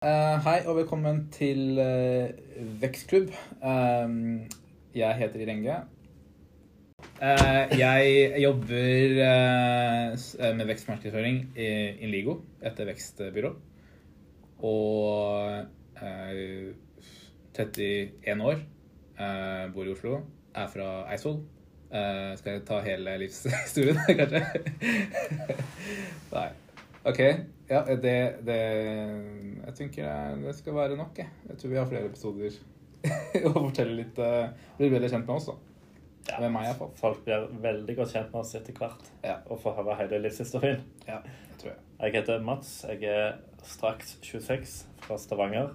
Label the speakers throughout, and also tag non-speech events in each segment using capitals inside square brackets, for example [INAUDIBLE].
Speaker 1: Eh, hei og velkommen til uh, Vekstklubb. Uh, jeg heter Irenge. Eh, jeg jobber eh, eh, med vekstmarkedsføring i Inligo, et vekstbyrå. Og eh, 31 år, eh, bor i Oslo, er fra Eidsvoll. Eh, skal jeg ta hele livshistorien, [LAUGHS] kanskje? Nei. OK. Ja, det, det Jeg tenker det- skal være nok, jeg. Jeg tror vi har flere episoder [LAUGHS] å fortelle litt uh, blir bedre kjent med oss, da.
Speaker 2: Ja,
Speaker 1: Med meg, iallfall.
Speaker 2: Folk blir veldig godt kjent med oss etter hvert
Speaker 1: Ja.
Speaker 2: og får høre hele livshistorien.
Speaker 1: Ja, det tror jeg.
Speaker 2: Jeg heter Mats. Jeg er straks 26 fra Stavanger.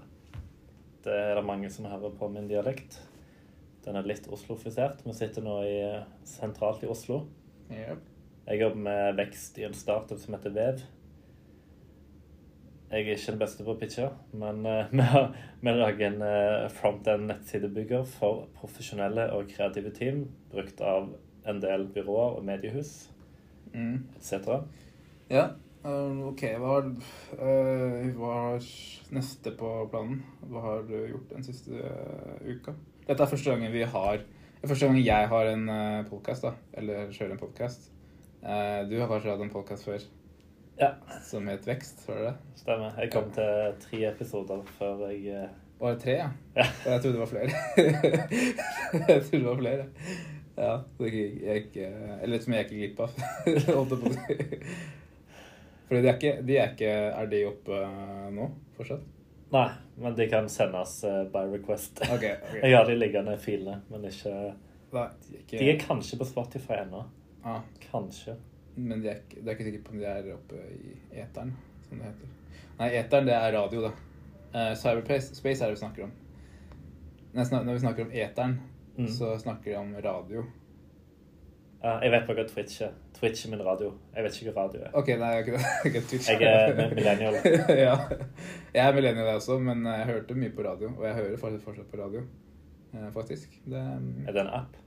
Speaker 2: Det er det mange som hører på min dialekt. Den er litt oslofisert. Vi sitter nå i, sentralt i Oslo.
Speaker 1: Yep.
Speaker 2: Jeg jobber med vekst i en startup som heter Vev. Jeg er ikke den beste på å pitche, men uh, [LAUGHS] vi har- vi lager en uh, front-end-nettsidebygger for profesjonelle og kreative team, brukt av en del byråer og mediehus
Speaker 1: Mm.
Speaker 2: etc.
Speaker 1: Ja, eh, OK. Hva har, uh, hva har neste på planen? Hva har du gjort den siste eh, uka? Dette er første gangen vi har Første gangen jeg har en uh, podkast. Eller kjører en podkast. du har kanskje hatt en podkast før
Speaker 2: Ja,
Speaker 1: som het Vekst, var det det?
Speaker 2: stemmer. Jeg kom til tre episoder før jeg eh,
Speaker 1: Var det tre, ja?
Speaker 2: Ja.
Speaker 1: Jeg trodde det var flere. [LAUGHS] jeg trodde det var flere. Ja, så jeg, jeg ikke Eller som jeg ikke glipp av. [LAUGHS] Holdt jeg på å si. Fordi de er ikke, de er ikke Er de oppe eh, nå fortsatt?
Speaker 2: Nei, men de kan sendes eh, by request.
Speaker 1: Okay, okay. [LAUGHS]
Speaker 2: Jeg har de liggende filene, men ikke
Speaker 1: Nei, ikke
Speaker 2: De er kanskje på Spotify ennå.
Speaker 1: ah,
Speaker 2: Kanskje.
Speaker 1: Men de er ikke, det er ikke sikkert på om de er oppe i eteren, som det heter. Nei, eteren, det er radio, da. Uh, cyberspace space er det vi snakker om. Når, vi snakker om eteren,
Speaker 2: Mm.
Speaker 1: så snakker vi om radio.
Speaker 2: Ja, jeg vet bare hva Twitch er. Twitch er min radio. Jeg vet ikke hva radio er.
Speaker 1: OK, nei, jeg er ikke. [LAUGHS] Twitch.
Speaker 2: Jeg er millennial. [LAUGHS]
Speaker 1: ja. Jeg er millennial, jeg også, men jeg hørte mye på radio. Og jeg hører fortsatt, på radio, eh, faktisk. Det,
Speaker 2: Er det en app?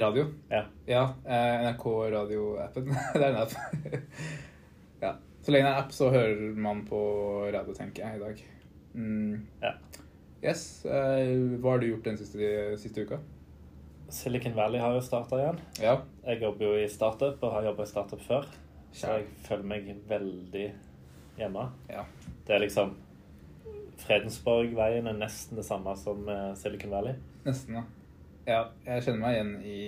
Speaker 1: Radio.
Speaker 2: Ja.
Speaker 1: Ja. eh, NRK radioappen. [LAUGHS] det er en app. ja. Så lenge det er app, så hører man på radio, tenker jeg, i dag. Mm.
Speaker 2: Ja.
Speaker 1: Yes. eh, hva har du gjort den siste, siste uka?
Speaker 2: Silicon Valley har jo starta igjen.
Speaker 1: Ja.
Speaker 2: Jeg jobber jo i startup og har jobba i startup før. Så jeg føler meg veldig hjemme.
Speaker 1: Ja.
Speaker 2: Det er liksom Fredensborg-veien er nesten det samme som eh, Silicon Valley.
Speaker 1: Nesten, ja. Ja, jeg kjenner meg igjen i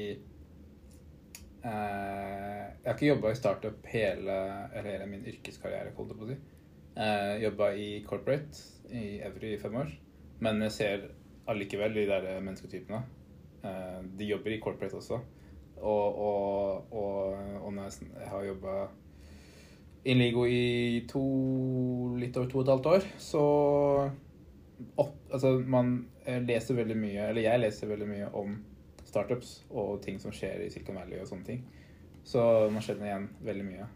Speaker 1: eh, Jeg har ikke jobba i startup hele, eller hele min yrkeskarriere, holdt jeg på å si. Uh, jobba i corporate i Evry i fem år. Men jeg ser allikevel de der mennesketypene. Eh, de jobber i corporate også. Og, og, og, og jeg, jeg har jobba i Ligo i to, litt over to og et halvt år, så opp, altså man eh, leser veldig mye, eller jeg leser veldig mye om startups og ting som skjer i Silicon Valley og sånne ting. Så man kjenner igjen veldig mye.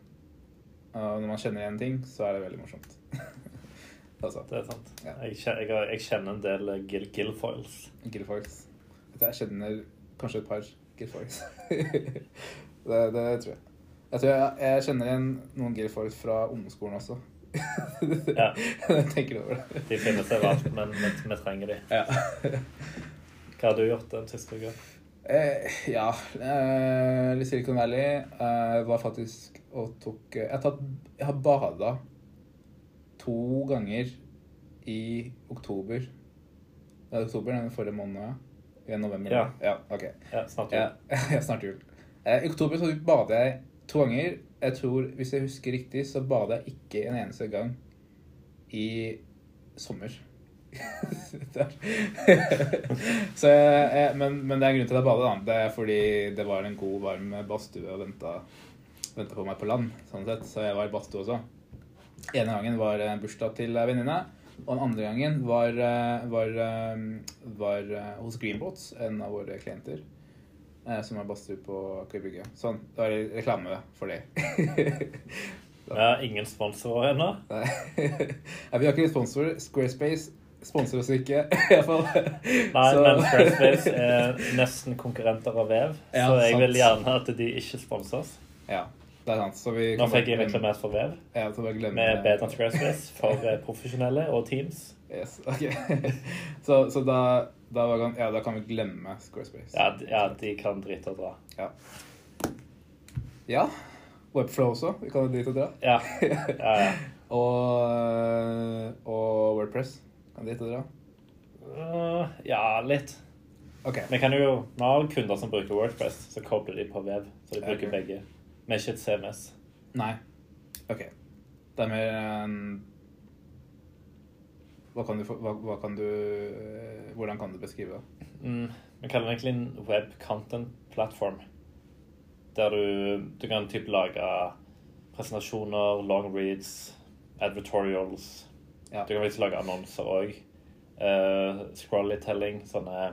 Speaker 1: Og når man kjenner igjen ting, så er det veldig morsomt. [LAUGHS] altså,
Speaker 2: Det er sant.
Speaker 1: Ja.
Speaker 2: Jeg, kjenner, jeg, jeg kjenner en del eh, Gil Gilfoils.
Speaker 1: Gilfoils. Jeg kjenner kanskje et par Gilfoils. [LAUGHS] det, det tror jeg. Jeg tror jeg, jeg kjenner igjen noen Gilfoils fra ungdomsskolen også.
Speaker 2: Ja. [LAUGHS]
Speaker 1: jeg tenker over det.
Speaker 2: De finnes overalt, men vi, vi trenger de.
Speaker 1: Ja.
Speaker 2: Hva har du gjort den siste uka?
Speaker 1: Eh, ja. Eh, Silicon Valley eh, var faktisk og tok eh, Jeg har, tatt, jeg har bada to ganger i oktober. Det er oktober, den forrige måneden. Ja. I november.
Speaker 2: Ja.
Speaker 1: ja ok.
Speaker 2: Ja, snart jul.
Speaker 1: ja, [LAUGHS] snart jul. Eh, I oktober så bader jeg to ganger. Jeg tror, Hvis jeg husker riktig, så bada jeg ikke en eneste gang i sommer. [LAUGHS] [LAUGHS] så jeg, men, men det er en grunn til at jeg bader. da. Det er fordi det var en god, varm badstue og venta, på meg på land. sånn sett. Så jeg var i badstue også. ene gangen var bursdag til ei venninne. Og den andre gangen var, var, var, eh, var eh, hos Greenboats, en av våre klienter. Eh, Som er badstue på Aker Brygge. Sånn. Det reklame for det. [LAUGHS]
Speaker 2: Vi har ingen sponsorer ennå. [LAUGHS]
Speaker 1: Nei. Vi har ikke sponsor. Squarespace sponser oss ikke, [LAUGHS] i hvert fall.
Speaker 2: Nei,
Speaker 1: Så-
Speaker 2: men Squarespace er nesten konkurrenter av Vev,
Speaker 1: Ja,
Speaker 2: så jeg
Speaker 1: sant.
Speaker 2: vil gjerne at de ikke sponser oss.
Speaker 1: Ja. Det er sant. Så vi
Speaker 2: Nå fikk jeg reklamert for Vev,
Speaker 1: Ja, glemme
Speaker 2: med bedre enn Squarespace for eh, profesjonelle og Teams.
Speaker 1: Yes, ok. [LAUGHS] så så da, da, var kan, ja, da kan vi glemme Squarespace.
Speaker 2: Ja, de- ja de kan drite og dra.
Speaker 1: Ja. ja. Webflow også. Vi kan drite og dra.
Speaker 2: Ja, [LAUGHS] ja, ja.
Speaker 1: Og, og Wordpress. Kan drite og dra.
Speaker 2: Uh, ja, litt.
Speaker 1: Okay.
Speaker 2: Vi kan jo, vi har kunder som bruker Wordpress, så kobler de på Vev. Så de bruker
Speaker 1: okay.
Speaker 2: begge. Vi er ikke et CMS.
Speaker 1: Nei. OK. Det er mer en hva kan du, hva, hva kan du øh, Hvordan kan du beskrive det?
Speaker 2: Mm, vi kaller det egentlig en web content platform. Der du, du kan typ lage presentasjoner, long reads, advertorials.
Speaker 1: Ja.
Speaker 2: Du kan faktisk lage annonser òg. Uh, Scrollytelling, sånne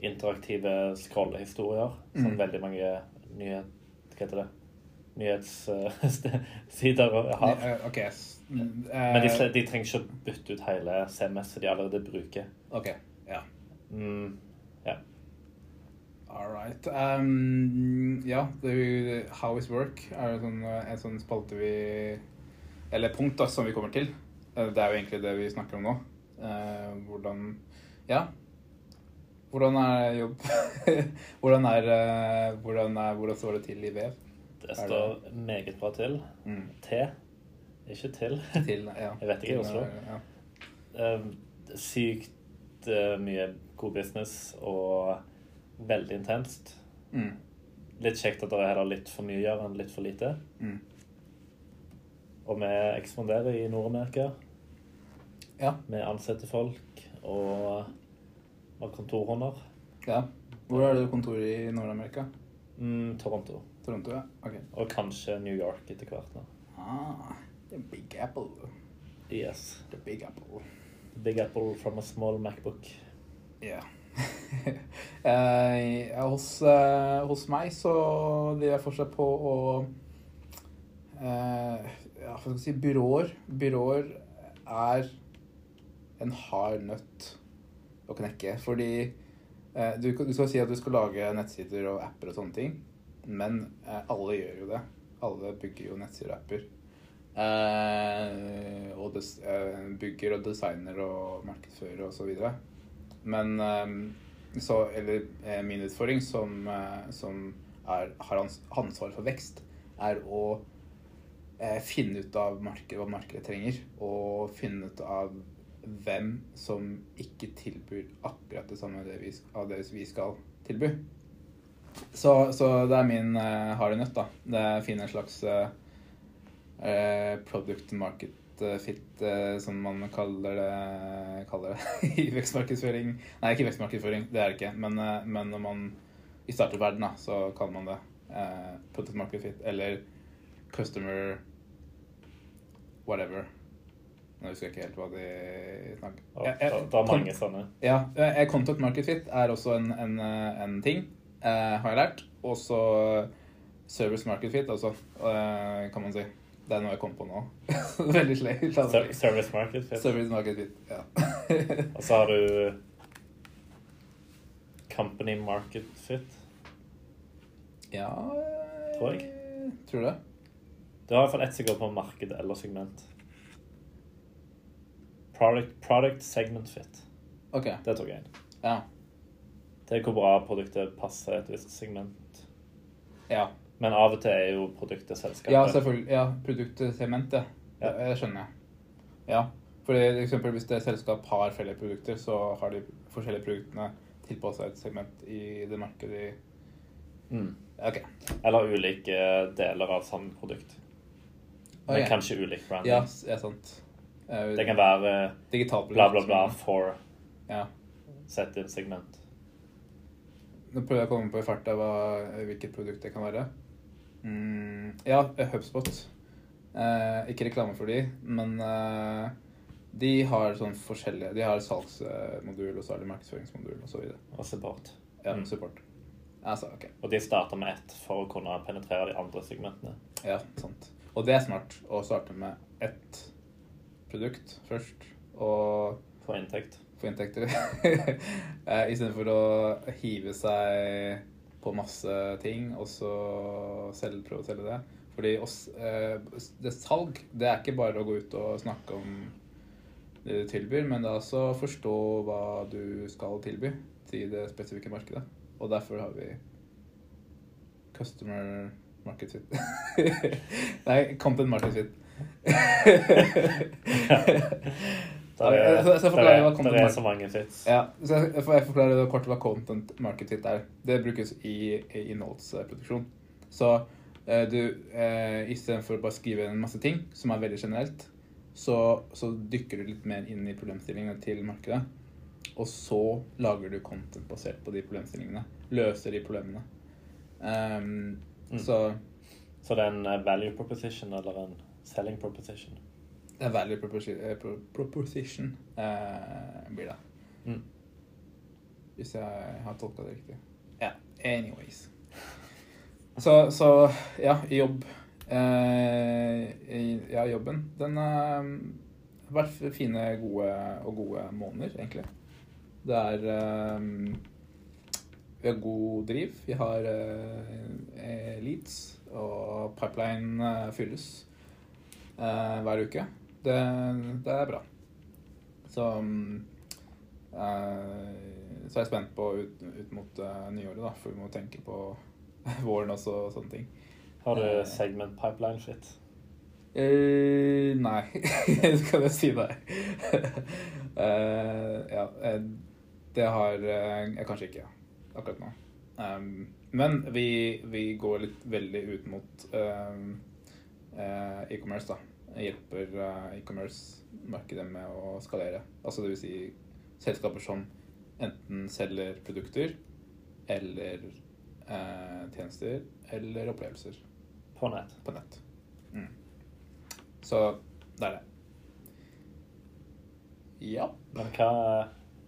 Speaker 2: interaktive scrollehistorier som
Speaker 1: Mm.
Speaker 2: veldig mange nye Hva heter det? Nyhetssider har.
Speaker 1: Eh, OK. mm,
Speaker 2: Men de,
Speaker 1: eh,
Speaker 2: de trenger ikke å bytte ut hele CMS-et de allerede bruker.
Speaker 1: OK. Ja.
Speaker 2: Mm,
Speaker 1: All right. Um, ja, det jo How is work er sånn, eh, en sånn spalte vi Eller punkt da, som vi kommer til. Eh, Det er jo egentlig det vi snakker om nå. Uh, hvordan Ja. Hvordan er jobb [LAUGHS] hvordan, er, uh, hvordan, er, hvordan står det til i vev?
Speaker 2: Det
Speaker 1: det-
Speaker 2: står meget bra til.
Speaker 1: Mm.
Speaker 2: T, ikke til.
Speaker 1: Til, ja. [LAUGHS]
Speaker 2: Jeg vet ikke i Oslo.
Speaker 1: Ja.
Speaker 2: Eh, Sykt eh, mye god business og veldig intenst.
Speaker 1: Mm.
Speaker 2: Litt kjekt at det er heller litt for mye å gjøre enn litt for lite.
Speaker 1: Mm.
Speaker 2: Og vi ekspanderer i Nord-Amerika.
Speaker 1: Ja.
Speaker 2: Vi ansetter folk og har kontorhunder.
Speaker 1: ja. Hvor er det kontor i Nord-Amerika?
Speaker 2: Mm, Toronto.
Speaker 1: Toronto, ja. Okay.
Speaker 2: Og kanskje New York etter hvert. nå.
Speaker 1: Ah, the Big Apple.
Speaker 2: Yes.
Speaker 1: The Big Apple.
Speaker 2: The Big apple from a small Macbook.
Speaker 1: Ja. [LAUGHS] Eh, hos, eh, hos meg så driver jeg fortsatt på å eh, Ja, hva skal jeg si Byråer. Byråer er en hard nøtt å knekke. Fordi eh, du, du skal si at du skal lage nettsider og apper og sånne ting, men eh, alle gjør jo det. Alle bygger jo nettsideapper. Eh, og des, eh, bygger og designer og markedsfører og så videre. Men eh, så, eller eh, min utfordring som, eh, som er, har ansvar for vekst, er å finne ut av markedet, hva markedet trenger, og finne ut av hvem som ikke tilbyr akkurat det samme av det vi skal tilby. Så, så det er min uh, harde nøtt, da. Det er å finne en slags eh, eh, product market eh, fit, eh, som man kaller det, kaller det [LAUGHS] i vekstmarkedsføring. Nei, ikke vekstmarkedsføring, det er det ikke. Men, eh, men når man i startup-verden, da, så kaller man det eh, product market fit eller customer whatever. Nå husker jeg ikke helt hva de snakker Jeg-
Speaker 2: det, er mange sånne.
Speaker 1: ja, Contact Content market fit er også en, en, eh, en ting, eh, har jeg lært. Og så service market fit altså, eh, kan man si. Det er noe jeg kom på nå. [LAUGHS] Veldig.
Speaker 2: Ser- Service market fit.
Speaker 1: Service market fit, ja. [LAUGHS]
Speaker 2: Og så har du company market fit.
Speaker 1: ja eh,
Speaker 2: Tror jeg.
Speaker 1: Tror du det?
Speaker 2: Du har iallfall ett som går på marked eller segment. Product, product segment fit.
Speaker 1: OK.
Speaker 2: Det tok jeg inn.
Speaker 1: Ja.
Speaker 2: Er hvor bra produktet passer et visst segment.
Speaker 1: Ja,
Speaker 2: Men av og til er jo produktet selskapet.
Speaker 1: ja selvfølgelig. Ja, produktet sement, ja. Det, skjønner jeg. Ja. For eksempel hvis det selskap har flere produkter, så har de forskjellige produktene tilpassa et segment i det markedet de
Speaker 2: Mm.
Speaker 1: OK.
Speaker 2: Eller ulike deler av samme produkt. Men
Speaker 1: Ok.
Speaker 2: kanskje ulik branding.
Speaker 1: Ja, ja sant. Eh,
Speaker 2: Det kan være
Speaker 1: Digitalt
Speaker 2: bla, bla, bla for
Speaker 1: Ja.
Speaker 2: sett inn segment.
Speaker 1: Nå prøver jeg å komme på i farta hvilket produkt det kan være. Mm, ja, HubSpot. Eh, ikke reklame for de, men eh, de har sånn forskjellige De har salgsmodul, og så har de markedsføringsmodul og så videre.
Speaker 2: og support.
Speaker 1: Ja,
Speaker 2: Mm.
Speaker 1: support. Altså, ok.
Speaker 2: Og de starter med ett for å kunne penetrere de andre segmentene.
Speaker 1: Ja, sant. Og det er smart å starte med ett produkt først, og
Speaker 2: For inntekt.
Speaker 1: Få inntekter. [LAUGHS] Eh, Istedenfor å hive seg på masse ting og så selv, prøve å selge det. Fordi oss, eh, det salg, det er ikke bare å gå ut og snakke om det du tilbyr, men det er også å forstå hva du skal tilby til det spesifikke markedet. Og derfor har vi customer market fit. [LAUGHS] Nei, content market fit. [LAUGHS]
Speaker 2: Der er,
Speaker 1: Jeg- jeg skal forklare hva content
Speaker 2: er
Speaker 1: market-
Speaker 2: så mange fits.
Speaker 1: Ja, så jeg, jeg forklarer kort hva content market fit er. Det brukes i, i innholdsproduksjon. Så eh, du, eh, istedenfor å bare skrive en masse ting som er veldig generelt, så, så dykker du litt mer inn i problemstillingene til markedet. Og så lager du content basert på de problemstillingene. Løser de problemene. Um,
Speaker 2: Mm.
Speaker 1: Så
Speaker 2: Så det er en eh, value proposition eller en selling proposition.
Speaker 1: Det er value proposition, eh, proposition eh, blir det.
Speaker 2: Mm.
Speaker 1: Hvis jeg har tolka det riktig. Ja, anyways. Så, så ja, jobb. Eh, ja, jobben. Den har vært fine gode, og gode måneder, egentlig. Det er eh, Vi har god driv. Vi har leads, og pipeline fylles eh, hver uke. Det, det er bra. Så mm, eh, så er jeg spent på ut, ut mot eh, nyåret, da, for vi må tenke på [LAUGHS] våren også og sånne ting.
Speaker 2: Har du
Speaker 1: Eh.
Speaker 2: segment pipeline shit?
Speaker 1: Eh, nei, [LAUGHS] skal jeg si deg. [LAUGHS] Eh, ja, eh, det har jeg kanskje ikke akkurat nå. Um, men vi, vi går litt veldig ut mot um, uh, e-commerce, da. Hjelper eh, e-commerce-markedet med å skalere. Altså vil si selskaper som enten selger produkter eller eh, tjenester eller opplevelser
Speaker 2: På nett.
Speaker 1: på nett. Mm. Så det er det. Ja.
Speaker 2: Men hva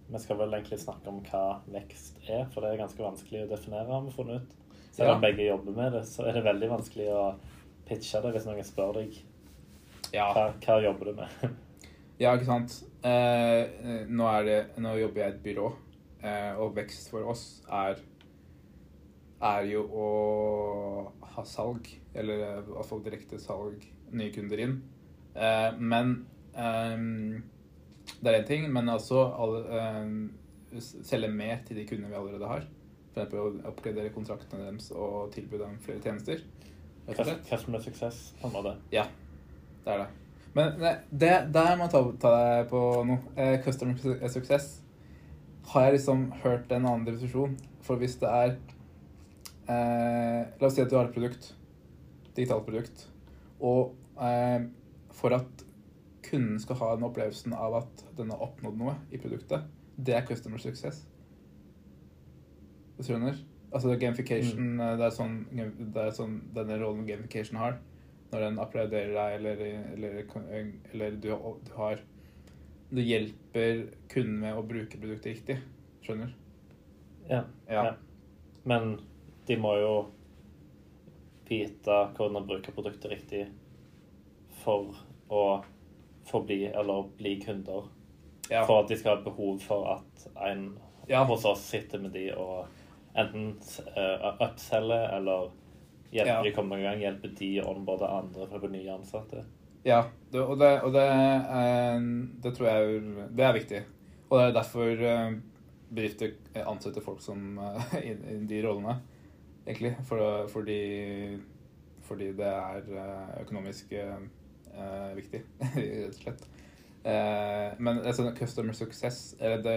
Speaker 2: Vi skal vel egentlig snakke om hva vekst er, for det er ganske vanskelig å definere, har vi funnet ut. Selv om
Speaker 1: Ja.
Speaker 2: begge jobber med det, så er det veldig vanskelig å pitche det hvis noen spør deg
Speaker 1: Ja,
Speaker 2: hva, hva jobber du med. [LAUGHS]
Speaker 1: ja ikke sant. Eh, nå, er det, nå jobber jeg i et byrå, eh, og vekst for oss er er jo å ha salg, eller i hvert fall direkte salg, nye kunder inn. Eh, men ehm, det er én ting, men altså ehm, selge mer til de kundene vi allerede har. Eksempel å oppgradere kontraktene deres og tilby dem flere tjenester. Er
Speaker 2: Customer success, på det.
Speaker 1: Ja, det er det. Men nei, det, der må jeg ta, ta deg på noe. Eh, customer su- success har jeg liksom hørt en annen definisjon. For hvis det er eh, La oss si at du har et produkt, digitalt produkt, og eh, for at kunden skal ha den opplevelsen av at den har oppnådd noe i produktet, det er customer success. Du skjønner? Altså gamification, mm. det er sånn, det er sånn denne rollen gamification har. Når den applauderer deg, eller, eller, eller du, du har Du hjelper kunden med å bruke produktet riktig. Skjønner?
Speaker 2: Ja.
Speaker 1: Ja.
Speaker 2: ja. Men de må jo vite hvordan å bruke produktet riktig for å forbli eller bli kunder.
Speaker 1: Ja.
Speaker 2: For at de skal ha behov for at en hos oss sitter med de og enten uh, upselger eller hjelper
Speaker 1: Ja.
Speaker 2: de komme i gang, hjelper de å onboarde andre for å bli nye ansatte.
Speaker 1: Ja, det, og, det, og det, eh, det tror jeg det er viktig. Og det er derfor eh, bedrifter ansetter folk som eh, i, i de rollene, egentlig. For, fordi, fordi det er eh, økonomisk eh, eh, viktig, [LAUGHS] rett og slett. Eh, men altså, customer success eller det,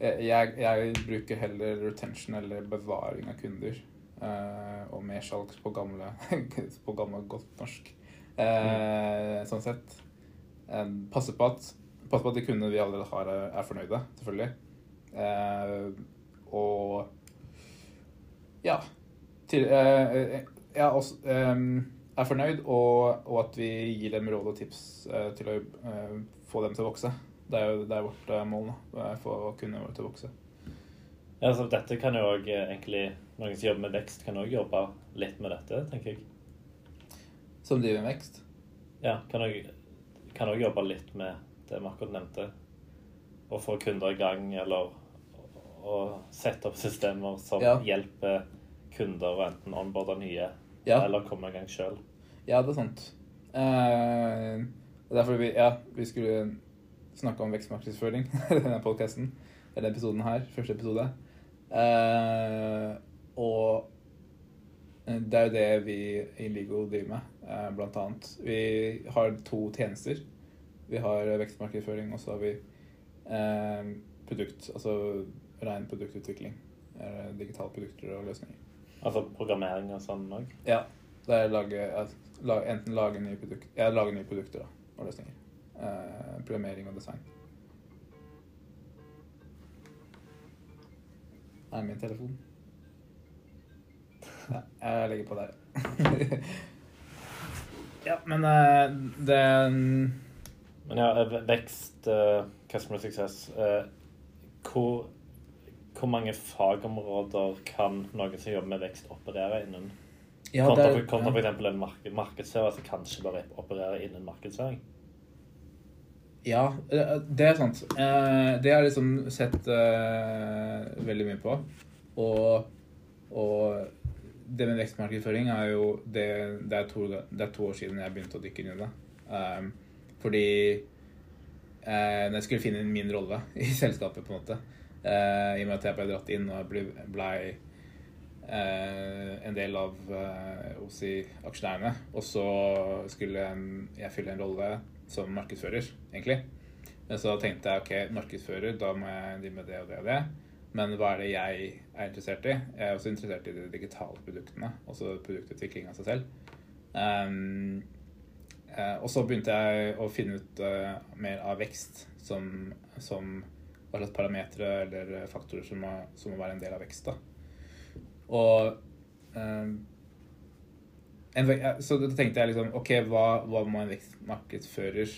Speaker 1: eh, jeg, jeg bruker heller retention eller bevaring av kunder. Eh, og mersalg på gamle, [LAUGHS] på gamle godt norsk. Mm. Sånn sett. Eh, passe, på at, passe på at de kundene vi allerede har, er, fornøyde, selvfølgelig. Eh, og ja. Til, eh, eh, ja også, eh, er fornøyd, og, og at vi gir dem råd og tips eh, til å eh, få dem til å vokse. Det er jo det er vårt eh, mål nå. å Få kundene våre til å vokse.
Speaker 2: Ja, så dette kan jo òg egentlig Noen som jobber med vekst, kan òg jobbe litt med dette, tenker jeg.
Speaker 1: Som driver med vekst.
Speaker 2: Ja, kan òg jobbe litt med det vi akkurat nevnte. Å få kunder i gang, eller å sette opp systemer som
Speaker 1: Ja.
Speaker 2: hjelper kunder å enten onboarde nye,
Speaker 1: Ja.
Speaker 2: eller komme i gang sjøl.
Speaker 1: Ja, det er sant. Eh, derfor vi, ja, vi skulle snakke om vekstmarkedsføring [LAUGHS] i denne podcasten, eller episoden her, første episode. Eh, og det er jo det vi i Ligo driver med, eh, blant annet. Vi har to tjenester. Vi har vekstmarkedsføring, og så har vi eh, produkt, altså ren produktutvikling. Eh, digitale produkter og løsninger.
Speaker 2: Altså programmering og sånn òg?
Speaker 1: Ja. Det er lage, ja, enten lage nye, produkt, ja, lage nye produkter da, og løsninger. Eh, programmering og design. Er min telefon. Ja, jeg legger på der. [LAUGHS] ja, men eh, det
Speaker 2: Men ja, eh, vekst, uh, customer success uh, hvor, hvor mange fagområder kan noen som jobber med vekst, operere innen?
Speaker 1: ja,
Speaker 2: kontra
Speaker 1: det
Speaker 2: for,
Speaker 1: er-
Speaker 2: kontra
Speaker 1: ja.
Speaker 2: eksempel en mark markedsfører som kanskje bare opererer innen markedsføring.
Speaker 1: Ja, eh, det er sant. Eh, Det har jeg liksom sett eh, veldig mye på. Og, og det med vekstmarkedsføring er jo det, det, er to, det er to år siden jeg begynte å dykke inn i det. Um, fordi uh, når jeg skulle finne min rolle [LAUGHS] i selskapet, på en måte uh, I og med at jeg ble dratt inn og ble, ble uh, en del av eh, OSI-aksjonærene. Og så skulle jeg fylle en rolle som markedsfører, egentlig. Men så tenkte jeg ok, markedsfører, da må jeg drive med det og det og det. Men hva er det jeg er interessert i? Jeg er også interessert i de digitale produktene. Også produktutvikling av seg selv. Um, og så begynte jeg å finne ut uh, mer av vekst som, som hva slags parametere eller faktorer som må, som må være en del av vekst. da. Og um, så da tenkte jeg liksom Ok, hva, hva må en vekstmarkedsfører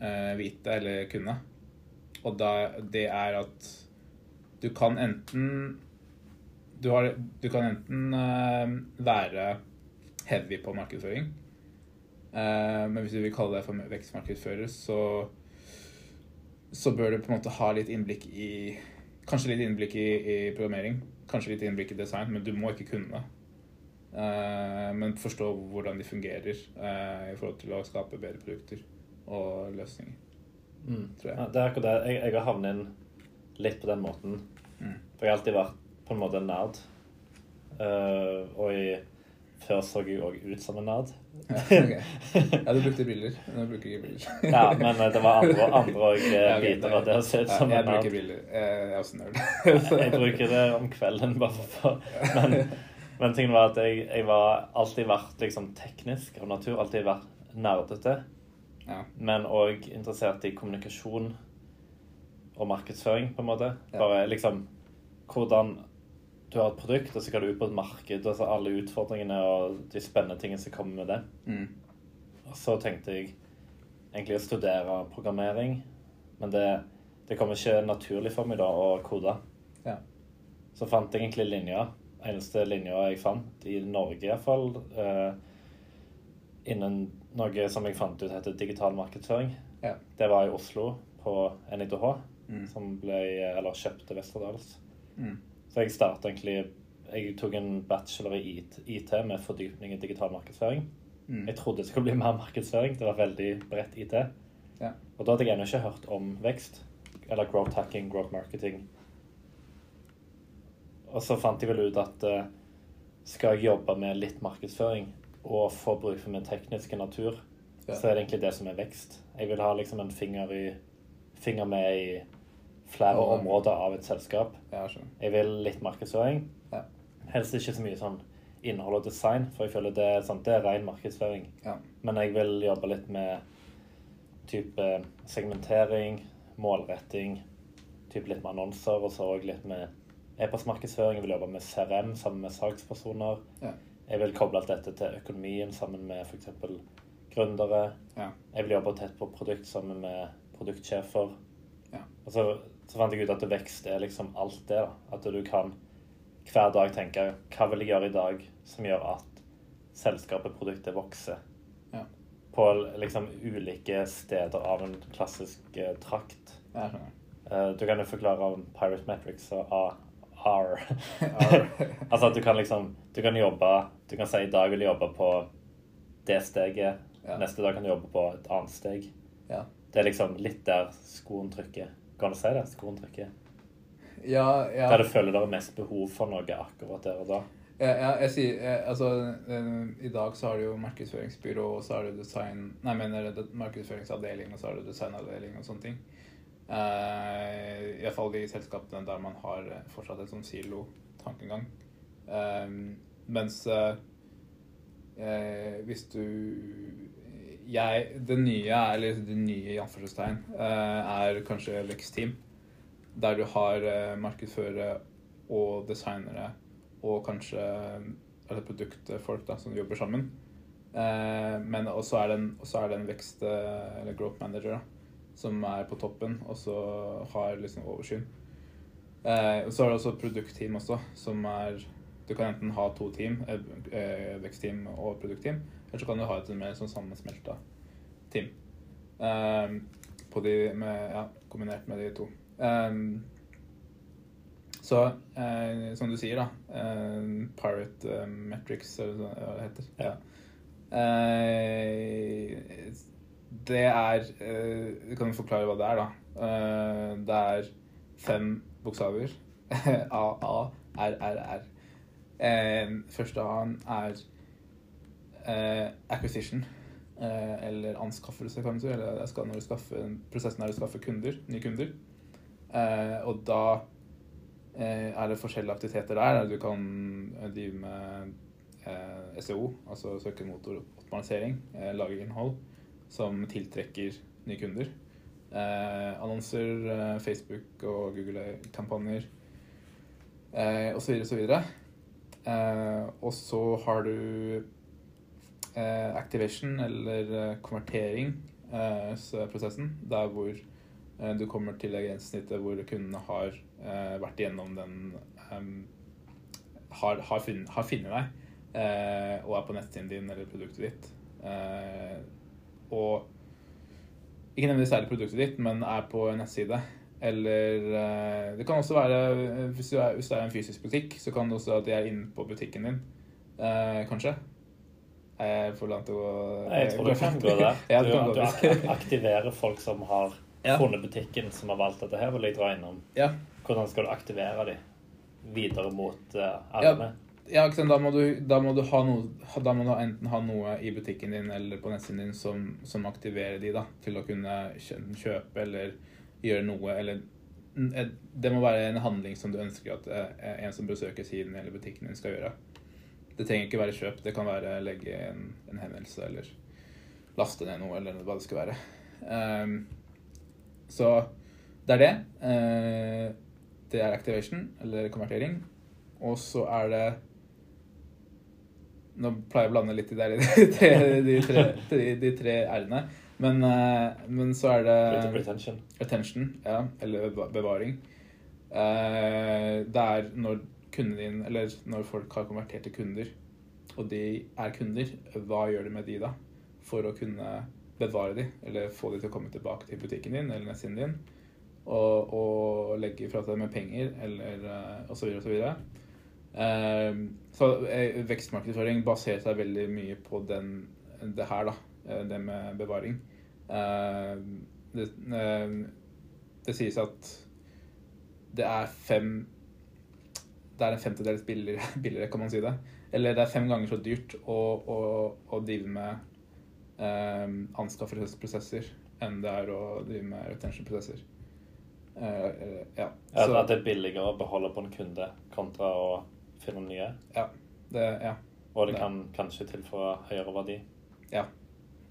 Speaker 1: uh, vite eller kunne? Og da, det er at du kan enten Du, har, du kan enten eh, være heavy på markedsføring. Eh, men hvis du vil kalle deg for vekstmarkedsfører, så så bør du på en måte ha litt innblikk i Kanskje litt innblikk i, i programmering, kanskje litt innblikk i design, men du må ikke kunne det. Uh, men forstå hvordan de fungerer uh, i forhold til å skape bedre produkter og løsninger. Tror jeg.
Speaker 2: Ja, det er akkurat det. Jeg, jeg har havnet inn litt på den måten.
Speaker 1: Mm.
Speaker 2: For jeg har alltid vært på en måte en nerd. Uh, og i, før så jeg òg ut som en nerd. [LAUGHS]
Speaker 1: Ja, du brukte briller. Nå bruker jeg ikke briller. [LAUGHS]
Speaker 2: Ja, men eh, det var andre, [LAUGHS] andre og, eh,
Speaker 1: Ja, okay,
Speaker 2: biter av det å se ut
Speaker 1: Ja,
Speaker 2: nerd.
Speaker 1: jeg bruker briller. Eh, Jeg er også nerd.
Speaker 2: Jeg bruker det om kvelden bare for Men, men tingen var at jeg, jeg var alltid vært liksom teknisk av natur. Alltid vært nerdete.
Speaker 1: Ja.
Speaker 2: Men òg interessert i kommunikasjon og markedsføring, på en måte. Bare liksom hvordan du har et produkt, og så skal du ut på et marked, og så alle utfordringene og de spennende tingene som kommer med det.
Speaker 1: Mm.
Speaker 2: Og så tenkte jeg egentlig å studere programmering, men det, det kommer ikke naturlig for meg da å kode.
Speaker 1: Ja.
Speaker 2: Så fant jeg egentlig linja, eneste linja jeg fant, i Norge iallfall, eh, innen noe som jeg fant ut heter digital markedsføring.
Speaker 1: Ja.
Speaker 2: Det var i Oslo, på NITH,
Speaker 1: Mm.
Speaker 2: som ble, eller kjøpte Westerdals.
Speaker 1: Mm.
Speaker 2: Så jeg startet egentlig Jeg tok en bachelor i IT, IT med fordypning i digital markedsføring.
Speaker 1: Mm.
Speaker 2: Jeg trodde det skulle bli mer markedsføring. Det var veldig bredt IT.
Speaker 1: Ja.
Speaker 2: Og da hadde jeg ennå ikke hørt om vekst. Eller growth hacking, growth marketing. Og så fant jeg vel ut at eh, skal jeg jobbe med litt markedsføring og få bruk for min tekniske natur,
Speaker 1: Ja.
Speaker 2: så er det egentlig det som er vekst. Jeg vil ha liksom en finger, i, finger med i flere
Speaker 1: oh,
Speaker 2: områder av et selskap.
Speaker 1: Ja,
Speaker 2: jeg vil litt markedsføring.
Speaker 1: Ja.
Speaker 2: Helst ikke så mye sånn innhold og design, for jeg føler det, sånn, det er ren markedsføring.
Speaker 1: Ja.
Speaker 2: Men jeg vil jobbe litt med type segmentering, målretting, type litt med annonser, og så òg litt med e-postmarkedsføring. Jeg vil jobbe med CRM sammen med salgspersoner.
Speaker 1: Ja.
Speaker 2: Jeg vil koble alt dette til økonomien sammen med f.eks. gründere.
Speaker 1: Ja.
Speaker 2: Jeg vil jobbe tett på produkt sammen med produktsjefer.
Speaker 1: Ja.
Speaker 2: Og så, fant jeg ut at vekst er liksom alt det. da. At du kan hver dag tenke hva vil jeg gjøre i dag som gjør at selskapet, produktet, vokser.
Speaker 1: Ja.
Speaker 2: På liksom ulike steder av en klassisk eh, trakt.
Speaker 1: Ja.
Speaker 2: Eh, du kan jo forklare om Pirate Metrics og A-. R. [LAUGHS] [LAUGHS] altså at du kan liksom Du kan jobbe Du kan si i dag vil jeg jobbe på det steget.
Speaker 1: Ja.
Speaker 2: Neste dag kan du jobbe på et annet steg.
Speaker 1: Ja.
Speaker 2: Det er liksom litt der skoen trykker. Kan du si det? Skoen trykker.
Speaker 1: Ja, ja.
Speaker 2: Der du føler det er mest behov for noe akkurat der og da.
Speaker 1: Ja, ja, jeg sier jeg, Altså, eh, i dag så har du jo markedsføringsbyrå, og så har du design Nei, men er det markedsføringsavdeling, og så har du designavdeling og sånne ting. Uh, Iallfall de selskapene der man har eh, fortsatt en sånn silo-tankegang. Um, mens eh, eh, hvis du jeg, Det nye, eller det nye i anførselstegn, eh, er kanskje vekstteam. Der du har eh, markedsførere og designere og kanskje eller produktfolk da, som jobber sammen. Men også er det en, også er det en vekst- eller growth manager da, som er på toppen, og så har liksom oversyn. Og så er det også produktteam også, som er Du kan enten ha to team, vekstteam og produktteam, eller så kan du ha et mer sånn sammensmelta team. Um, på de med, ja, kombinert med de to. Um, så eh, som du sier, da eh, Pirate eh, Metrics, eller hva det heter.
Speaker 2: Ja.
Speaker 1: Eh, det er eh, Du kan forklare hva det er, da. Eh, det er fem bokstaver. [LAUGHS] A, A, R, R, R. Eh, første A-en er eh, acquisition. Eh, eller anskaffelse, kan du si. Eller skal når du skaffer, prosessen er å skaffe kunder, nye kunder. Eh, og da eh, er det forskjellige aktiviteter der. Du kan eh, drive med eh, SEO, altså søkemotoroptimalisering, eh, lage innhold som tiltrekker nye kunder. Annonser, Facebook og Google-kampanjer eh, osv. osv. Eh, og så har du eh, activation, eller eh, konvertering, eh, er der hvor eh, du kommer til det grensesnittet hvor kundene har vært igjennom den har, har, har funnet deg og er på nettsiden din eller produktet ditt. Og ikke nødvendigvis særlig produktet ditt, men er på en nettside. Eller det kan også være hvis du, er, hvis det er en fysisk butikk, så kan det også være at de er inne på butikken din, eh, kanskje. Er jeg for langt å gå
Speaker 2: Jeg tror det [LAUGHS] kan gå der.
Speaker 1: Ja,
Speaker 2: Du,
Speaker 1: det kan gå
Speaker 2: du aktiverer folk som har
Speaker 1: Ja.
Speaker 2: funnet butikken, som har valgt dette her, vil jeg dra innom.
Speaker 1: Ja.
Speaker 2: Hvordan skal du aktivere dem videre mot uh,
Speaker 1: Ja. Ja, ikke sant? Da må, du, da, må du ha noe, da må du enten ha noe i butikken din eller på nettsiden din som, som aktiverer de da, til å kunne kjøpe eller gjøre noe. Eller, det må være en handling som du ønsker at eh, en som besøker siden eller butikken din skal gjøre. Det trenger ikke være kjøp. Det kan være legge en, en henvendelse eller laste ned noe eller hva det skal være. Um, så det er det. Uh, det er activation, eller konvertering. Og så er det Nå pleier jeg å blande litt i der, [LAUGHS] de tre, de tre, de, de tre r-ene. Men, uh, men så er det
Speaker 2: retention.
Speaker 1: retention ja, eller bevaring. Uh, det er når kunden din, eller når folk har konvertert til kunder, og de er kunder, hva gjør du med de da? For å kunne bevare de, eller få de til å komme tilbake til butikken din eller nettsiden din, og, og legge fra seg med penger, eller osv. videre og så videre. Eh, eh, vekstmarkedsføring baserer seg veldig mye på den, det her, da. eh, Det med bevaring. Eh, det, eh, det sies at det er fem Det er en femtedels billigere, [LAUGHS] billigere, kan man si det. Eller det er fem ganger så dyrt å, å, å drive med eh, anskaffelsesprosesser enn det er å drive med retention-prosesser. Eh, eh, ja. Så-
Speaker 2: at det er billigere å beholde på en kunde kontra å finne nye.
Speaker 1: det, ja.
Speaker 2: Og det
Speaker 1: Det-
Speaker 2: kan kanskje tilføre høyere verdi.
Speaker 1: Ja.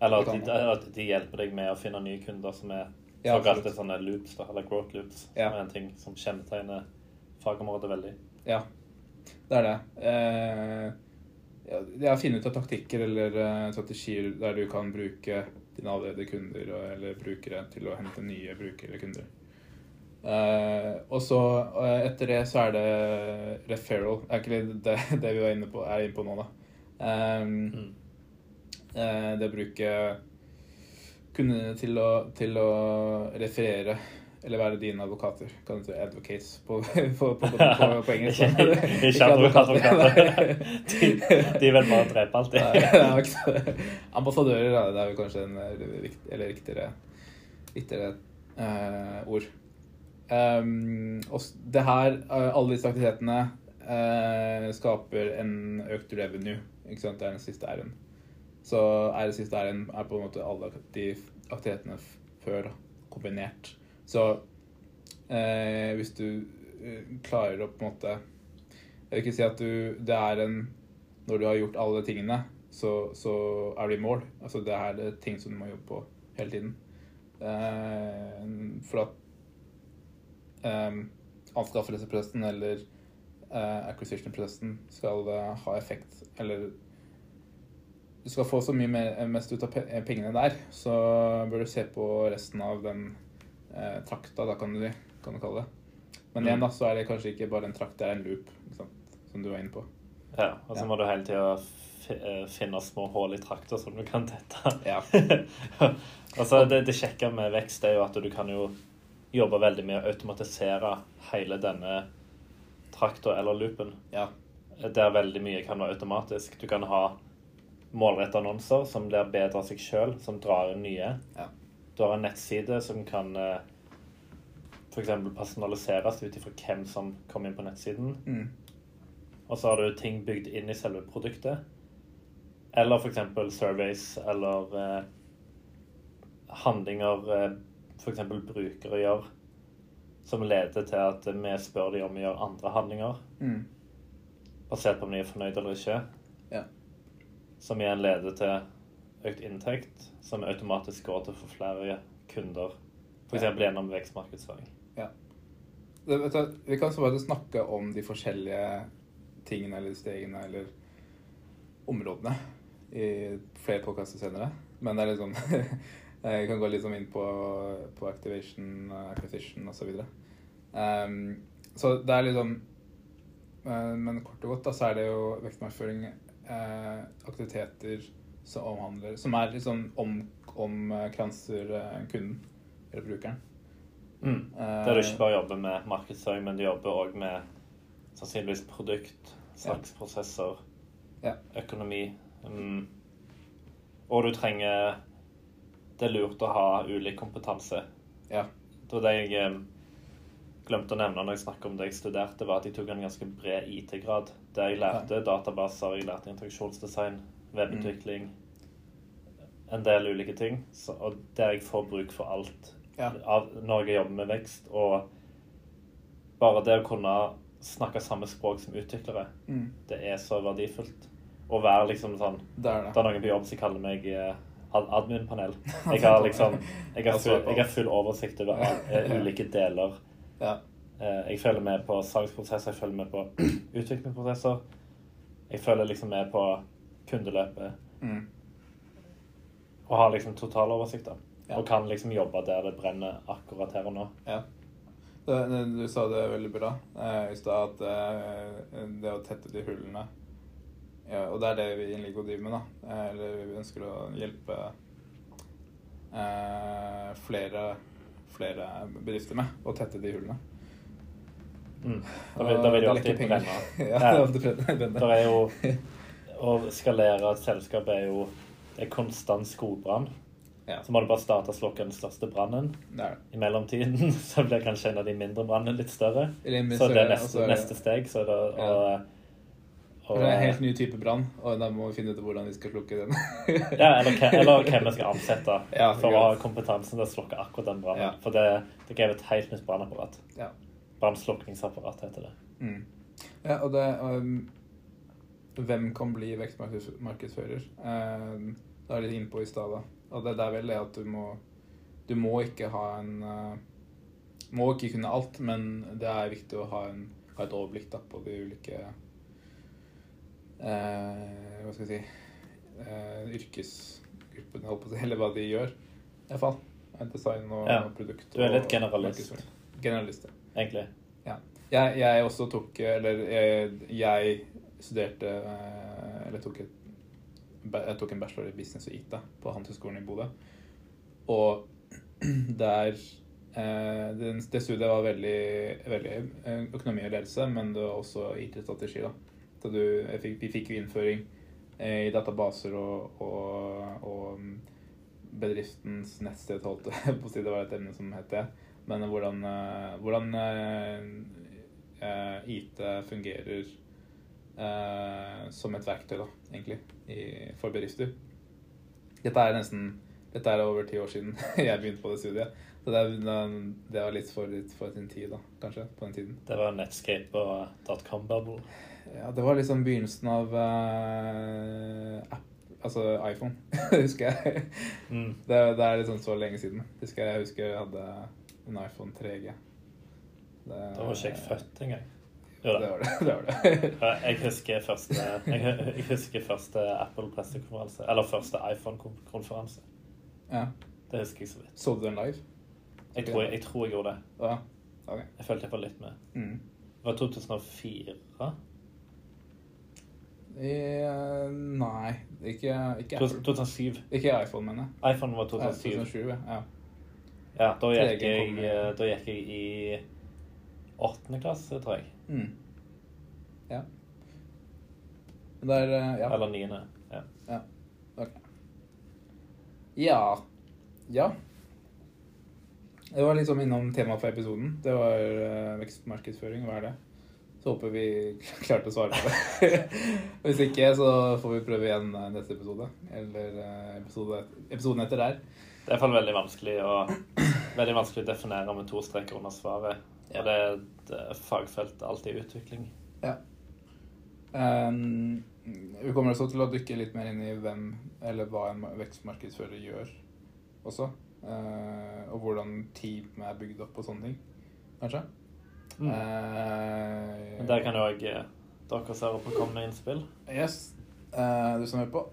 Speaker 2: Eller at de, at de hjelper deg med å finne nye kunder som er
Speaker 1: Ja,
Speaker 2: såkalte sånne loops, da, eller growth loops.
Speaker 1: Ja.
Speaker 2: Som er en ting som kjennetegner fagområdet veldig.
Speaker 1: Ja, det er det. Eh, ja, jeg har funnet ut av taktikker eller eh, strategier der du kan bruke dine allerede kunder eller brukere til å hente nye brukere eller kunder. Eh, og så eh, etter det så er det referral. Det Er ikke det det, vi var inne på, er inne på nå, da. Eh,
Speaker 2: Mm.
Speaker 1: eh, det å bruke kundene til å, til å referere eller være dine advokater. Kan du si advocates på, på, på, på, [LAUGHS] engelsk?
Speaker 2: Ikke, ikke advokater. De, de vil bare drepe alt, de.
Speaker 1: er Ambassadører, da. Det er vel kanskje en eh, rikt- eller riktigere, riktigere uh, ord. Um, og det her, eh, alle disse aktivitetene uh, skaper en økt revenue. Ikke sant? Det er den siste R-en. Så r-siste R-en er på en måte alle de aktivitetene før da, kombinert. Så eh, hvis du eh, klarer å på en måte Jeg vil ikke si at du Det er en Når du har gjort alle tingene, så, så er du i mål. Altså det er det ting som du må jobbe på hele tiden. Eh, for at eh, anskaffelsesprosessen eller eh, acquisition-prosessen skal eh, ha effekt, eller du skal få så mye mer, mest ut av pengene der, så bør du se på resten av den eh, trakta, da kan du, kan du kalle det. Men igjen da, så er det kanskje ikke bare en trakt, det er en loop, som du var inne på.
Speaker 2: Ja, og så
Speaker 1: Ja.
Speaker 2: må du hele tida finne små hull i trakta som du kan tette.
Speaker 1: Ja. [LAUGHS]
Speaker 2: altså, det, det kjekke med vekst er jo at du kan jo jobbe veldig med å automatisere hele denne trakta eller loopen.
Speaker 1: Ja.
Speaker 2: Der veldig mye kan være automatisk. Du kan ha målrettede annonser som blir bedre av seg sjøl, som drar inn nye.
Speaker 1: Ja.
Speaker 2: Du har en nettside som kan uh, f.eks. personaliseres ut ifra hvem som kommer inn på nettsiden.
Speaker 1: Mm.
Speaker 2: Og så har du ting bygd inn i selve produktet. Eller f.eks. surveys eller uh, handlinger uh, f.eks. brukere gjør, som leder til at vi spør dem om å gjøre andre handlinger,
Speaker 1: Mm.
Speaker 2: basert på om de er fornøyd eller ikke.
Speaker 1: Ja.
Speaker 2: Som igjen leder til økt inntekt, som automatisk går til å få flere kunder. F.eks.
Speaker 1: Ja.
Speaker 2: gjennom vekstmarkedsføring.
Speaker 1: Det, vet du, vi kan så bare snakke om de forskjellige tingene eller stegene eller områdene i flere podkaster senere. Men det er litt sånn [LAUGHS] Jeg kan gå sånn inn på, på activation, acquisition osv. Um, så det er litt sånn eh, Men kort og godt da, så er det jo vekstmarkedsføring eh, aktiviteter som omhandler Som er litt sånn om, omkranser eh, kunden eller brukeren.
Speaker 2: Mm.
Speaker 1: Eh,
Speaker 2: Der du ikke bare jobber med markedsføring, men du jobber òg med sannsynligvis produkt, salgsprosesser,
Speaker 1: Ja.
Speaker 2: økonomi. Mm. Og du trenger Det er lurt å ha ulik kompetanse.
Speaker 1: Ja.
Speaker 2: Det var det jeg eh, glemte å nevne når jeg snakket om det jeg studerte, var at jeg tok en ganske bred IT-grad. Der jeg lærte databaser, jeg lærte interaksjonsdesign, webutvikling, en del ulike ting. Så, og der jeg får bruk for alt
Speaker 1: Ja.
Speaker 2: av, når jeg jobber med vekst. Og bare det å kunne snakke samme språk som utviklere,
Speaker 1: Mm.
Speaker 2: det er så verdifullt. Å være liksom sånn
Speaker 1: Det er det.
Speaker 2: Det er noen på jobb som kaller meg eh, admin-panel. [LAUGHS] Jeg har liksom jeg har, full, jeg har full oversikt over eh, [LAUGHS] ulike deler.
Speaker 1: Ja.
Speaker 2: Eh, jeg følger med på salgsprosesser, jeg følger med på [CLEARS THROAT] utviklingsprosesser. Jeg følger liksom med på kundeløpet.
Speaker 1: Mm.
Speaker 2: Og har liksom totaloversikt. da.
Speaker 1: Ja.
Speaker 2: Og kan liksom jobbe der det brenner akkurat her og nå.
Speaker 1: Ja. Det, du sa det veldig bra eh, i stad, at eh, det å tette de hullene ja, Og det er det vi i Inligo driver med, da. Eh, eller vi ønsker å hjelpe eh, flere, flere bedrifter med å tette de hullene.
Speaker 2: Mm. Da vil, da vil de alltid brenne. [LAUGHS]
Speaker 1: ja, det er alltid brenne.
Speaker 2: Er jo [LAUGHS] Å skalere et selskap er jo en er konstant skogbrann.
Speaker 1: Ja.
Speaker 2: Så må du bare starte å slukke den største brannen. I mellomtiden [LAUGHS] så blir kanskje en av de mindre brannene litt større. Så det er neste,
Speaker 1: så det-
Speaker 2: neste steg. Så er det å
Speaker 1: Ja.
Speaker 2: Og,
Speaker 1: Det er en helt ny type brann, og da må vi finne ut hvordan vi skal slukke den.
Speaker 2: ja, eller, eller [LAUGHS] hvem vi skal ansette
Speaker 1: Ja,
Speaker 2: for å ha kompetansen til å slukke akkurat den brannen.
Speaker 1: Ja.
Speaker 2: For det, det krever et helt nytt brannapparat.
Speaker 1: Ja.
Speaker 2: Brannslukningsapparat heter det.
Speaker 1: Mm. Ja, og det um, Hvem kan bli vekstmarkedsfører? Um, det er litt innpå i stad. da. Og det, det er vel det at du må Du må ikke ha en uh, Må ikke kunne alt, men det er viktig å ha, en, ha et overblikk da, på de ulike uh, Hva skal jeg si uh, Yrkesgruppene, holdt på å si, eller hva de gjør. I hvert fall. Design og
Speaker 2: Ja.
Speaker 1: produkt.
Speaker 2: Du er litt generalist.
Speaker 1: Generalist, ja.
Speaker 2: Egentlig.
Speaker 1: Jeg, jeg også tok Eller jeg, jeg studerte eh, Eller tok et jeg tok en bachelor i business og IT på Handelshøyskolen i Bodø. Og [CLEARS THROAT] der eh, det, studiet var veldig, veldig eh, økonomi og ledelse, men det var også IT-strategi. da. Så du, fikk, vi fikk jo innføring i databaser og, og, og mm, bedriftens nettsted, holdt jeg [LAUGHS] på å si. Det var et emne som het det. Men hvordan, hvordan IT fungerer som et verktøy, da, egentlig, i, for bedrifter. Dette er nesten dette er over ti år siden [LAUGHS] jeg begynte på det studiet. Så det, er- det var litt for, litt for sin tid, da, kanskje, på den tiden.
Speaker 2: Det var Netscape og dotcom-bubble.
Speaker 1: Ja, det var liksom begynnelsen av uh, app, altså iPhone, [LAUGHS] husker jeg.
Speaker 2: Mm.
Speaker 1: Det, det er liksom så lenge siden. Husker jeg, jeg husker jeg hadde en iPhone 3G. Det,
Speaker 2: Da var ikke jeg født engang. Jo
Speaker 1: Det var det. det, var det.
Speaker 2: Jeg husker første, jeg, husker første Apple-pressekonferanse. Eller første iPhone-konferanse.
Speaker 1: ja.
Speaker 2: Det husker jeg så vidt.
Speaker 1: Så du den live?
Speaker 2: Jeg tror jeg, jeg, tror jeg gjorde det.
Speaker 1: Ja. Okay.
Speaker 2: Jeg følte jeg var litt med.
Speaker 1: Mm.
Speaker 2: Det var 2004.
Speaker 1: Eh, nei, ikke, ikke Apple.
Speaker 2: 2007.
Speaker 1: Ikke iPhone, mener jeg.
Speaker 2: iPhone var
Speaker 1: Ja,
Speaker 2: 2007.
Speaker 1: 2007, ja.
Speaker 2: Ja, da gikk, jeg, eh, da gikk jeg i åttende klasse, tror jeg.
Speaker 1: Mm. Ja. Men det er eh, Ja.
Speaker 2: Eller niende. Ja.
Speaker 1: Ja. Ja. Det var liksom innom temaet for episoden. Det var uh, vekstmarkedsføring. Hva er det? Så håper vi [LAUGHS] klarte å svare på det. [LAUGHS] Hvis ikke, så får vi prøve igjen eh, neste episode. Eller episode, episoden etter der.
Speaker 2: Det er iallfall veldig vanskelig å Veldig vanskelig å definere med to streker under svaret.
Speaker 1: Ja.
Speaker 2: Og det er et eh, fagfelt alltid i utvikling.
Speaker 1: Um, vi kommer også til å dykke litt mer inn i hvem eller hva en vekstmarkedsfører gjør også. Uh, og hvordan team er bygd opp og sånne ting, kanskje.
Speaker 2: Mm.
Speaker 1: Uh,
Speaker 2: Men der kan jo òg dere som hører på, komme med innspill.
Speaker 1: Yes. Uh, du som hører på,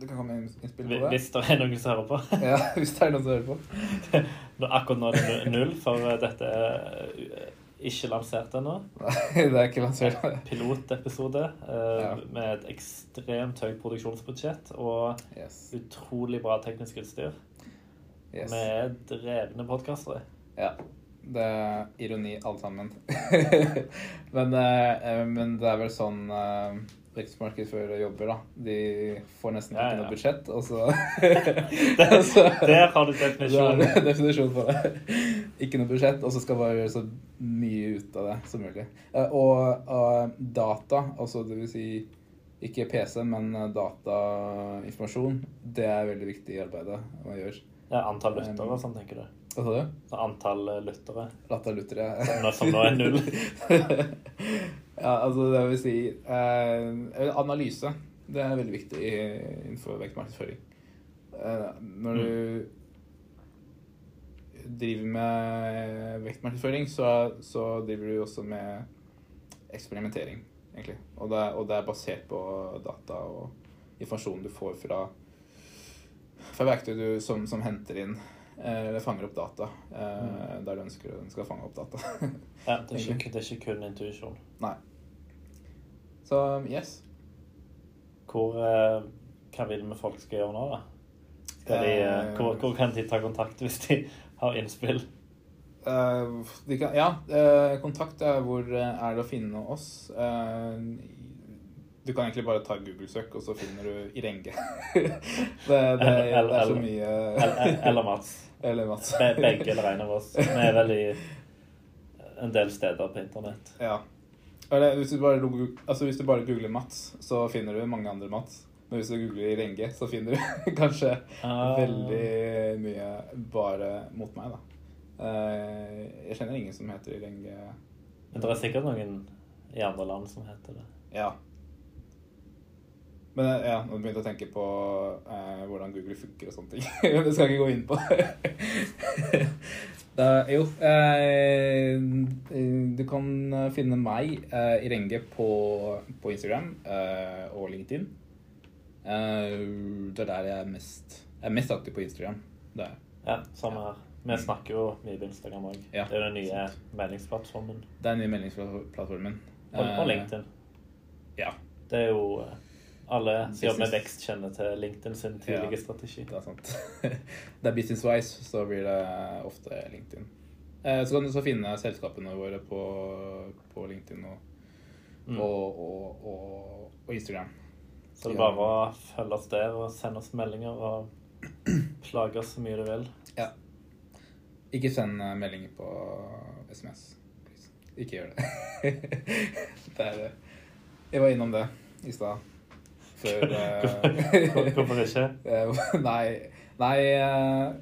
Speaker 1: du kan komme med innspill på det.
Speaker 2: Hvis det er noen som hører på. [LAUGHS]
Speaker 1: ja, hvis det er noen som hører på. [LAUGHS]
Speaker 2: Akkurat nå er det null, for eh, dette er eh, ikke lansert ennå.
Speaker 1: Nei, det er ikke lansert.
Speaker 2: Pilotepisode eh,
Speaker 1: Ja.
Speaker 2: med et ekstremt høyt produksjonsbudsjett og
Speaker 1: Yes.
Speaker 2: utrolig bra teknisk utstyr.
Speaker 1: yes.
Speaker 2: Er drevne podkastere.
Speaker 1: Ja. Det er ironi, alle sammen. [LAUGHS] men, eh, men det er vel sånn vekstmarkedsførere jobber, da. De får nesten ikke
Speaker 2: ja.
Speaker 1: noe budsjett, og så [LAUGHS]
Speaker 2: Der, [LAUGHS] der har du
Speaker 1: Det
Speaker 2: definisjonen.
Speaker 1: definisjon på det. [LAUGHS] Ikke noe budsjett, og så skal bare gjøre så mye ut av det som mulig. Eh, Og, og data, altså det vil si ikke PC, men eh, datainformasjon, det er veldig viktig i arbeidet man gjør.
Speaker 2: Ja, antall lyttere og sånn, tenker du.
Speaker 1: Hva sa du?
Speaker 2: Antall eh, lyttere
Speaker 1: Latter lyttere.
Speaker 2: som nå er null.
Speaker 1: Ja, altså det vil si eh, Analyse. Det er veldig viktig innenfor vektmarkedsføring. Eh, når du driver med vektmarkedsføring, så, så driver du også med eksperimentering, egentlig. Og det, og det er basert på data og informasjonen du får fra, fra verktøy du, som, som henter inn eh, eller fanger opp data eh, der du ønsker den skal fange opp data.
Speaker 2: Ja, det, er [LAUGHS] ikke, det er ikke kun intuisjon.
Speaker 1: Så yes.
Speaker 2: Hvor, eh, hva vil vi folk skal gjøre nå, da? De, eh,
Speaker 1: Eh,
Speaker 2: hvor, hvor kan de ta kontakt hvis de [LAUGHS] har innspill?
Speaker 1: Eh, de kan, ja, eh, kontakt er hvor er det å finne oss. Eh, du kan egentlig bare ta Google-søk, og så finner du Irenge. [LAUGHS] det, det, det, er så mye
Speaker 2: Eller, eller Mats.
Speaker 1: Eller Mats. [LAUGHS]
Speaker 2: Begge eller en av oss. Vi er vel i en del steder på internett.
Speaker 1: Ja. Eller, hvis, du bare, altså, hvis du bare googler Mats, så finner du mange andre Mats. Men hvis du googler Renge, så finner du [LAUGHS] kanskje
Speaker 2: Ah.
Speaker 1: veldig mye bare mot meg, da. Eh, jeg kjenner ingen som heter Renge.
Speaker 2: Men det er sikkert noen i andre land som heter det.
Speaker 1: Ja. Men eh, ja, nå begynte jeg å tenke på eh, hvordan Google funker og sånne ting. [LAUGHS] Men det skal jeg ikke gå inn på. Da, jo, eh, du kan finne meg, eh, Irenge, på, på Instagram eh, og LinkedIn. Eh, det er der jeg er mest, jeg er mest aktiv på Instagram. Det er.
Speaker 2: Ja, samme her. Vi snakker jo mye på Instagram òg.
Speaker 1: Ja,
Speaker 2: det er jo den nye meldingsplattformen.
Speaker 1: Det er den nye meldingsplattformen.
Speaker 2: Og, og
Speaker 1: Eh,
Speaker 2: LinkedIn.
Speaker 1: Ja,
Speaker 2: Det er jo eh, Alle som jobber med vekst, kjenner til LinkedIn sin tidlige
Speaker 1: Ja.
Speaker 2: strategi.
Speaker 1: det er sant. [LAUGHS] det er business-wise, så blir det ofte LinkedIn. Eh, Så kan du så finne selskapene våre på, på LinkedIn og,
Speaker 2: Mm.
Speaker 1: og, og, og, Instagram.
Speaker 2: Så det er bare å følge oss der og sende oss meldinger og [CLEARS THROAT] plage oss så mye du vil. Ja.
Speaker 1: Ikke send eh, meldinger på SMS. Ikke gjør det. [LAUGHS] det er, det. jeg var innom det i stad. Før eh,
Speaker 2: Hvorfor ikke? [LAUGHS]
Speaker 1: Eh, Nei, nei eh,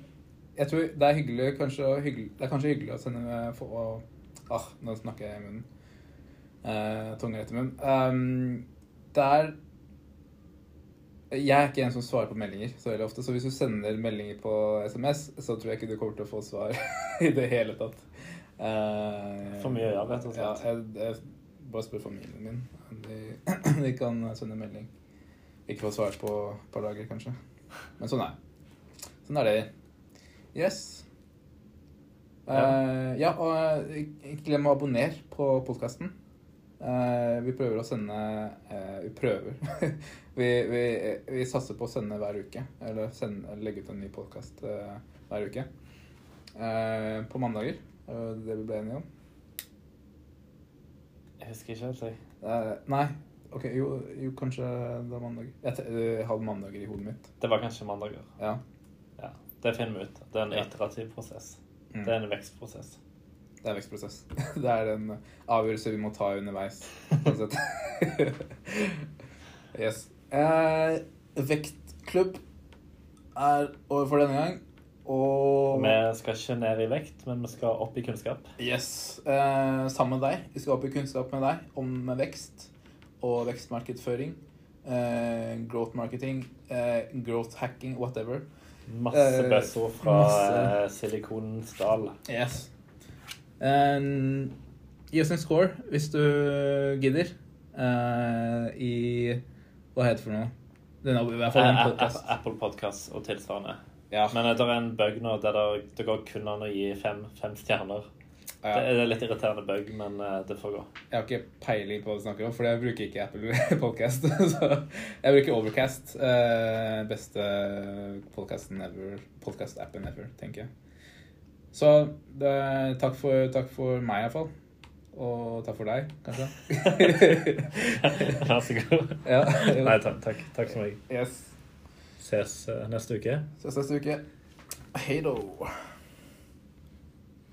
Speaker 1: Jeg tror det er hyggelig kanskje, hyggelig, Det er kanskje hyggelig å sende for å Ah, nå snakker jeg i munnen. Uh, tunga rett i munnen. Um, det er Jeg er ikke en som svarer på meldinger så veldig ofte, så hvis du sender meldinger på SMS, så tror jeg ikke du kommer til å få svar [LAUGHS] i det hele tatt. Uh,
Speaker 2: For mye gjøre, rett og slett.
Speaker 1: Ja, jeg, jeg bare spør familien min. De, [CLEARS THROAT] de kan sende melding. Ikke få svar på et par dager, kanskje. Men sånn er det. Sånn er det. Yes. Uh, ja, og eh, ikke glem å abonnere på podkasten. vi prøver å sende uh, Vi prøver. [LAUGHS] vi, vi, vi satser på å sende hver uke. Eller sende, legge ut en ny podkast hver uke. Eh, på mandager. Uh, det vi ble enige om.
Speaker 2: Jeg husker ikke helt, jeg.
Speaker 1: Eh, nei. Ok, jo, jo kanskje det er mandag. Jeg, jeg hadde mandager i hodet mitt.
Speaker 2: Det var kanskje mandager.
Speaker 1: Ja.
Speaker 2: Ja, Det finner vi ut. Det er en iterativ prosess.
Speaker 1: Mm.
Speaker 2: Det er en vekstprosess.
Speaker 1: Det er en vekstprosess. [LAUGHS] Det er en avgjørelse vi må ta underveis. [LAUGHS] [LAUGHS] yes. Eh, vektklubb er over for denne gang. Og
Speaker 2: Vi skal ikke ned i vekt, men vi skal opp i kunnskap.
Speaker 1: Yes. Eh, sammen med deg. Vi skal opp i kunnskap med deg om vekst og vekstmarkedsføring. Uh, growth marketing, uh, growth hacking, whatever.
Speaker 2: Masse
Speaker 1: Eh,
Speaker 2: buzzord fra
Speaker 1: masse.
Speaker 2: eh, silikonens dal.
Speaker 1: Yes. Um, gi oss en score hvis du gidder. I Hva heter det for noe? Denne, I hvert fall en podcast.
Speaker 2: Apple Podcast og tilsvarende.
Speaker 1: Ja.
Speaker 2: Men det er en bug nå der det går kun an å gi fem, fem stjerner.
Speaker 1: Ja.
Speaker 2: Det er litt irriterende bug, men eh, det får gå.
Speaker 1: Jeg har ikke peiling på hva du snakker om, for jeg bruker ikke Apple [LAUGHS] Podcast. [LAUGHS] Så jeg bruker Overcast. eh, beste podcasten ever. Podcast-appen ever, tenker jeg. Så det, takk, for, takk for meg, iallfall. Og takk for deg, kanskje. [LAUGHS]
Speaker 2: Vær så god.
Speaker 1: ja.
Speaker 2: Nei, takk. Takk, takk som meg.
Speaker 1: Yes.
Speaker 2: Ses eh, neste uke.
Speaker 1: Ses neste uke. Hei då.